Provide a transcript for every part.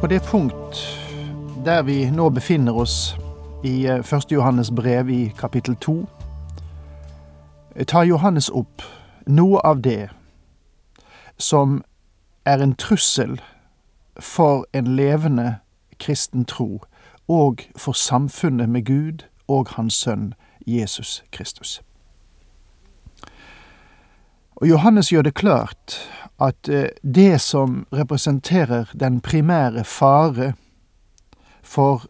På det punkt der vi nå befinner oss i eh, 1. Johannes brev i kapittel 2, tar Johannes opp noe av det som er en trussel for en levende kristen tro og for samfunnet med Gud og Hans Sønn Jesus Kristus. Og Johannes gjør det klart at eh, det som representerer den primære fare for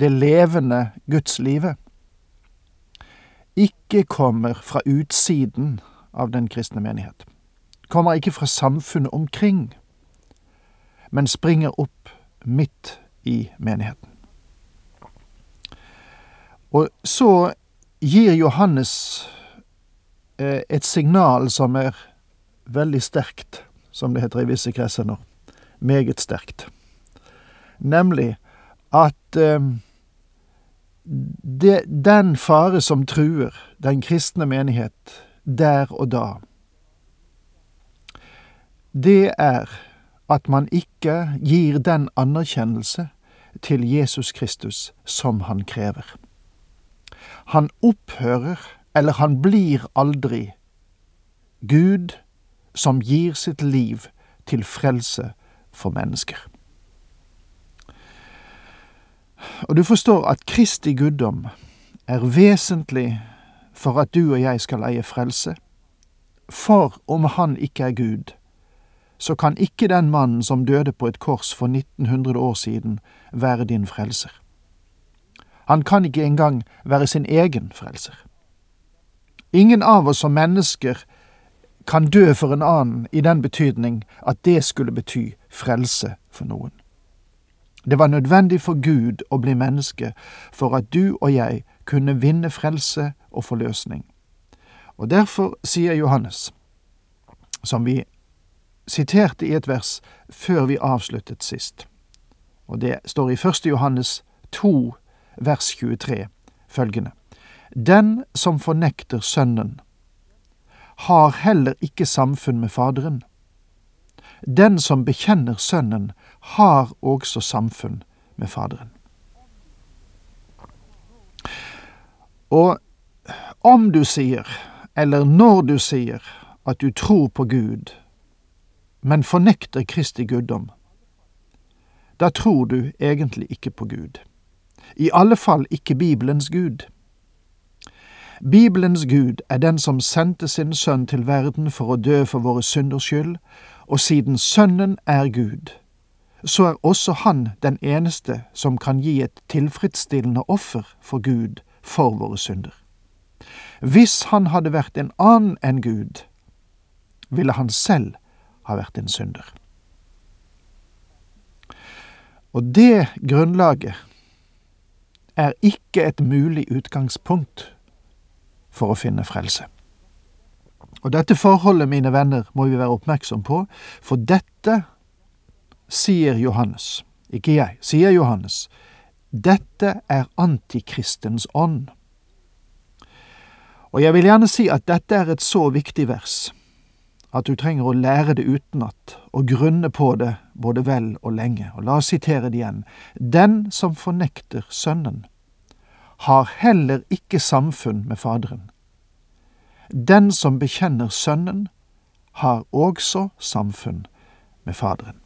det levende gudslivet, ikke kommer fra utsiden av den kristne menighet. Kommer ikke fra samfunnet omkring, men springer opp midt i menigheten. Og så gir Johannes eh, et signal som er veldig sterkt, som det heter i visse kretser nå. Meget sterkt. Nemlig at eh, det, den fare som truer den kristne menighet der og da, det er at man ikke gir den anerkjennelse til Jesus Kristus som han krever. Han opphører, eller han blir aldri, Gud som gir sitt liv til frelse for mennesker. Og du forstår at Kristi guddom er vesentlig for at du og jeg skal eie frelse. For om han ikke er Gud, så kan ikke den mannen som døde på et kors for 1900 år siden, være din frelser. Han kan ikke engang være sin egen frelser. Ingen av oss som mennesker kan dø for en annen i den betydning at det skulle bety frelse for noen. Det var nødvendig for Gud å bli menneske for at du og jeg kunne vinne frelse og forløsning. Og derfor sier Johannes, som vi siterte i et vers før vi avsluttet sist, og det står i 1. Johannes 2, vers 23, følgende, Den som fornekter Sønnen, har heller ikke samfunn med Faderen. Den som bekjenner Sønnen, har også samfunn med Faderen. Og om du sier, eller når du sier, at du tror på Gud, men fornekter Kristi guddom, da tror du egentlig ikke på Gud. I alle fall ikke Bibelens Gud. Bibelens Gud er den som sendte sin sønn til verden for å dø for våre synders skyld, og siden Sønnen er Gud, så er også Han den eneste som kan gi et tilfredsstillende offer for Gud for våre synder. Hvis han hadde vært en annen enn Gud, ville han selv ha vært en synder. Og det grunnlaget er ikke et mulig utgangspunkt for å finne frelse. Og dette forholdet, mine venner, må vi være oppmerksom på, for dette sier Johannes, ikke jeg, sier Johannes, dette er antikristens ånd. Og jeg vil gjerne si at dette er et så viktig vers at du trenger å lære det utenat og grunne på det både vel og lenge. Og la oss sitere det igjen. Den som fornekter Sønnen, har heller ikke samfunn med Faderen. Den som bekjenner Sønnen, har også samfunn med Faderen.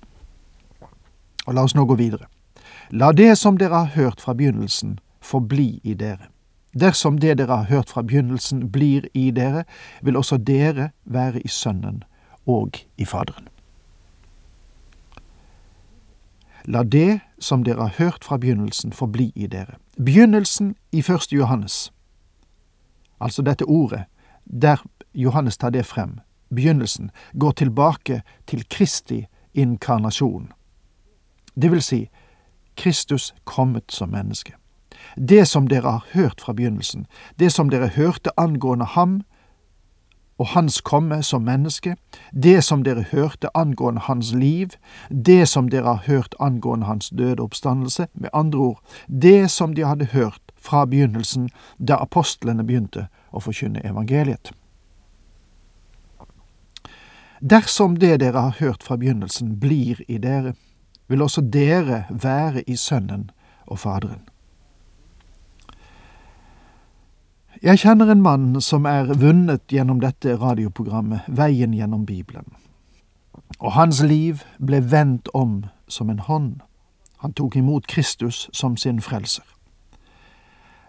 Og la oss nå gå videre. La det som dere har hørt fra begynnelsen, forbli i dere. Dersom det dere har hørt fra begynnelsen blir i dere, vil også dere være i Sønnen og i Faderen. La det som dere har hørt fra begynnelsen, forbli i dere. Begynnelsen i første Johannes, altså dette ordet, der Johannes tar det frem, begynnelsen, går tilbake til Kristi inkarnasjon, Det vil si, Kristus kommet som menneske. Det som dere har hørt fra begynnelsen, det som dere hørte angående ham og hans komme som menneske, det som dere hørte angående hans liv, det som dere har hørt angående hans døde oppstandelse, med andre ord, det som de hadde hørt fra begynnelsen da apostlene begynte å forkynne evangeliet. Dersom det dere har hørt fra begynnelsen blir i dere, vil også dere være i Sønnen og Faderen. Jeg kjenner en mann som er vunnet gjennom dette radioprogrammet Veien gjennom Bibelen. Og hans liv ble vendt om som en hånd. Han tok imot Kristus som sin frelser.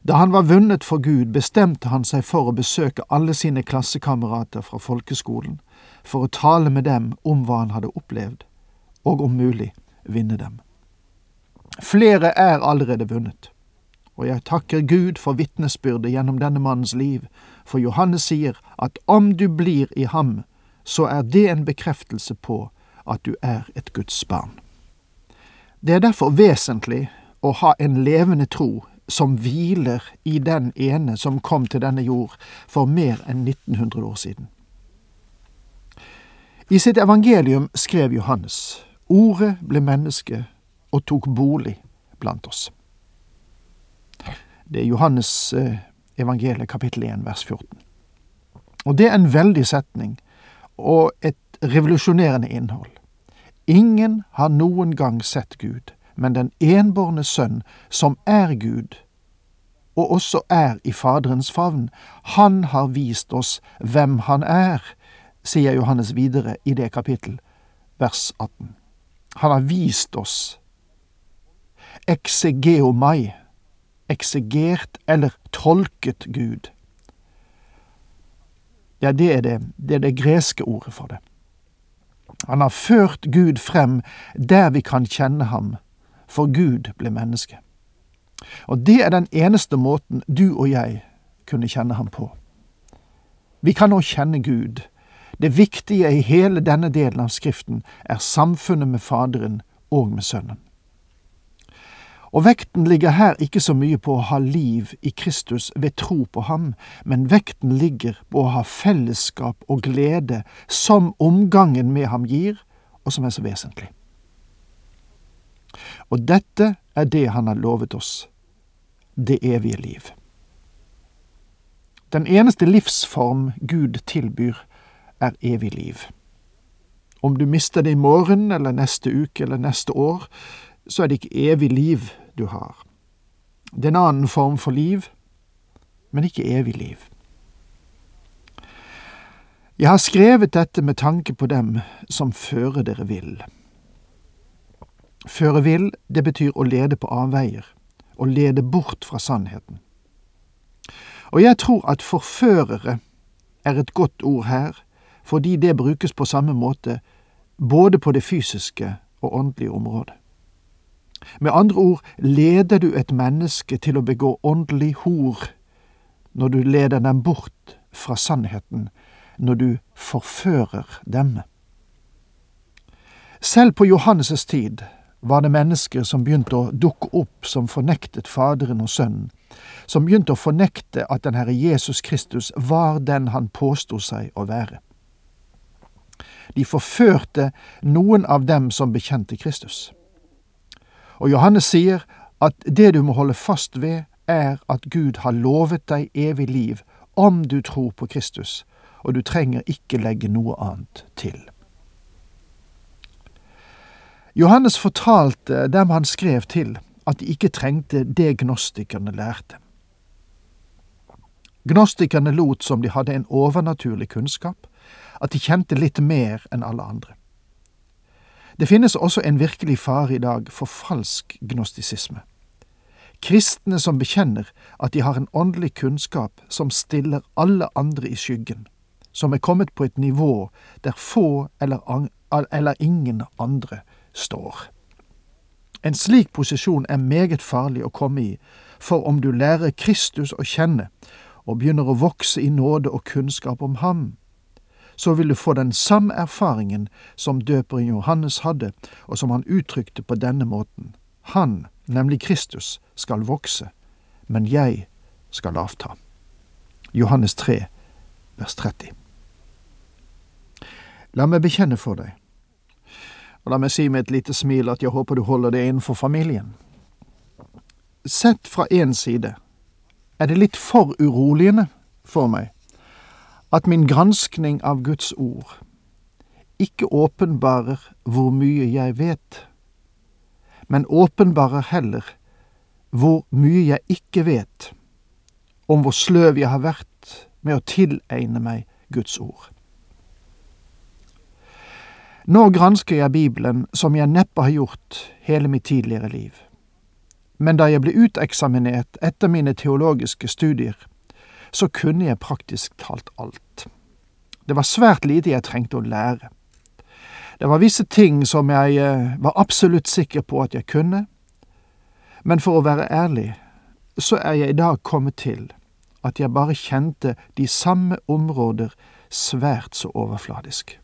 Da han var vunnet for Gud, bestemte han seg for å besøke alle sine klassekamerater fra folkeskolen, for å tale med dem om hva han hadde opplevd, og om mulig vinne dem. Flere er allerede vunnet, og jeg takker Gud for vitnesbyrdet gjennom denne mannens liv, for Johannes sier at om du blir i ham, så er det en bekreftelse på at du er et Guds barn. Det er derfor vesentlig å ha en levende tro som hviler i den ene som kom til denne jord for mer enn 1900 år siden. I sitt evangelium skrev Johannes Ordet ble menneske og tok bolig blant oss. Det er Johannes eh, evangeliet kapittel 1 vers 14. Og det er en veldig setning og et revolusjonerende innhold. Ingen har noen gang sett Gud, men den enbårne Sønn, som er Gud, og også er i Faderens favn, han har vist oss hvem han er, sier Johannes videre i det kapittel, vers 18. Han har vist oss exegeomai, eksegert eller tolket Gud. Ja, det er det, det er det greske ordet for det. Han har ført Gud frem der vi kan kjenne ham, for Gud ble menneske. Og det er den eneste måten du og jeg kunne kjenne ham på. Vi kan nå kjenne Gud. Det viktige i hele denne delen av Skriften er samfunnet med Faderen og med Sønnen. Og vekten ligger her ikke så mye på å ha liv i Kristus ved tro på ham, men vekten ligger på å ha fellesskap og glede som omgangen med ham gir, og som er så vesentlig. Og dette er det han har lovet oss, det evige liv. Den eneste livsform Gud tilbyr, er evig liv. Om du mister det i morgen eller neste uke eller neste år, så er det ikke evig liv du har. Det er en annen form for liv, men ikke evig liv. Jeg har skrevet dette med tanke på dem som fører dere vill. Føre vill, det betyr å lede på avveier, å lede bort fra sannheten. Og jeg tror at forførere er et godt ord her, fordi det brukes på samme måte både på det fysiske og åndelige området. Med andre ord leder du et menneske til å begå åndelig hor når du leder dem bort fra sannheten, når du forfører dem. Selv på Johannes' tid var det mennesker som begynte å dukke opp som fornektet Faderen og Sønnen, som begynte å fornekte at den Herre Jesus Kristus var den han påsto seg å være. De forførte noen av dem som bekjente Kristus. Og Johannes sier at det du må holde fast ved, er at Gud har lovet deg evig liv om du tror på Kristus, og du trenger ikke legge noe annet til. Johannes fortalte dem han skrev til, at de ikke trengte det gnostikerne lærte. Gnostikerne lot som de hadde en overnaturlig kunnskap, at de kjente litt mer enn alle andre. Det finnes også en virkelig fare i dag for falsk gnostisisme. Kristne som bekjenner at de har en åndelig kunnskap som stiller alle andre i skyggen, som er kommet på et nivå der få eller, eller ingen andre står. En slik posisjon er meget farlig å komme i, for om du lærer Kristus å kjenne og begynner å vokse i nåde og kunnskap om ham, så vil du få den samme erfaringen som døperen Johannes hadde, og som han uttrykte på denne måten. Han, nemlig Kristus, skal vokse, men jeg skal avta. Johannes 3, vers 30. La meg bekjenne for deg, og la meg si med et lite smil at jeg håper du holder det innenfor familien. Sett fra én side er det litt for uroligende for meg at min granskning av Guds ord ikke åpenbarer hvor mye jeg vet, men åpenbarer heller hvor mye jeg ikke vet om hvor sløv jeg har vært med å tilegne meg Guds ord. Nå gransker jeg Bibelen som jeg neppe har gjort hele mitt tidligere liv. Men da jeg ble uteksaminert etter mine teologiske studier, så kunne jeg praktisk talt alt. Det var svært lite jeg trengte å lære. Det var visse ting som jeg eh, var absolutt sikker på at jeg kunne, men for å være ærlig, så er jeg i dag kommet til at jeg bare kjente de samme områder svært så overfladisk.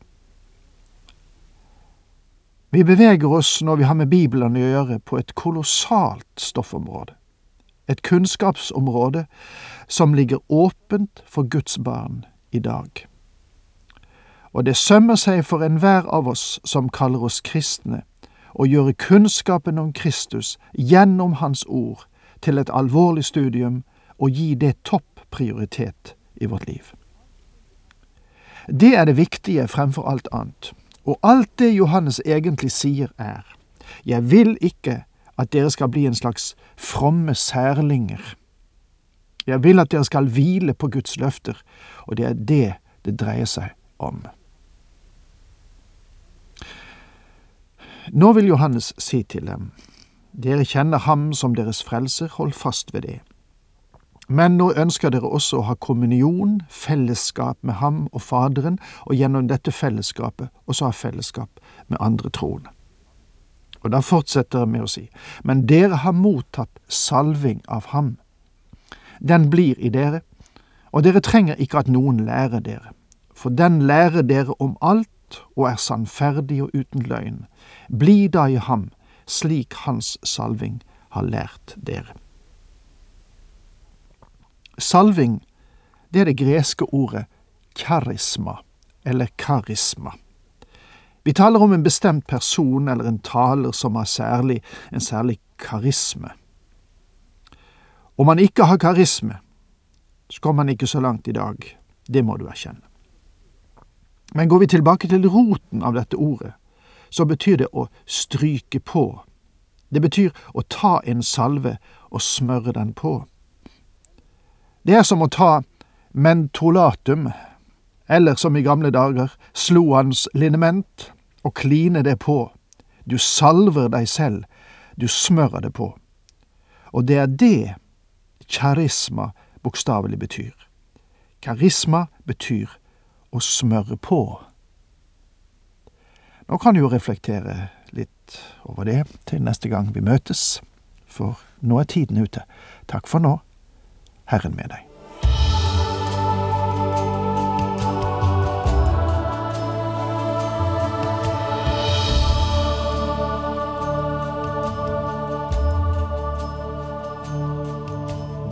Vi beveger oss når vi har med Bibelen å gjøre, på et kolossalt stoffområde. Et kunnskapsområde som ligger åpent for Guds barn i dag. Og det sømmer seg for enhver av oss som kaller oss kristne, å gjøre kunnskapen om Kristus gjennom Hans ord til et alvorlig studium og gi det topp prioritet i vårt liv. Det er det viktige fremfor alt annet. Og alt det Johannes egentlig sier er, jeg vil ikke at dere skal bli en slags fromme særlinger. Jeg vil at dere skal hvile på Guds løfter, og det er det det dreier seg om. Nå vil Johannes si til dem, dere kjenner ham som deres frelser, hold fast ved det. Men nå ønsker dere også å ha kommunion, fellesskap med ham og Faderen, og gjennom dette fellesskapet også ha fellesskap med andre troende. Og da fortsetter med å si, men dere har mottatt salving av ham. Den blir i dere, og dere trenger ikke at noen lærer dere, for den lærer dere om alt og er sannferdig og uten løgn. Bli da i ham, slik hans salving har lært dere. Salving, det er det greske ordet karisma, eller karisma. Vi taler om en bestemt person eller en taler som har særlig, en særlig karisme. Om man ikke har karisme, så kommer man ikke så langt i dag. Det må du erkjenne. Men går vi tilbake til roten av dette ordet, så betyr det å stryke på. Det betyr å ta en salve og smøre den på. Det er som å ta mentolatum, eller som i gamle dager, slo hans liniment og kline det på. Du salver deg selv, du smører det på. Og det er det karisma bokstavelig betyr. Karisma betyr å smøre på. Nå kan du jo reflektere litt over det til neste gang vi møtes, for nå er tiden ute. Takk for nå. Herren med deg.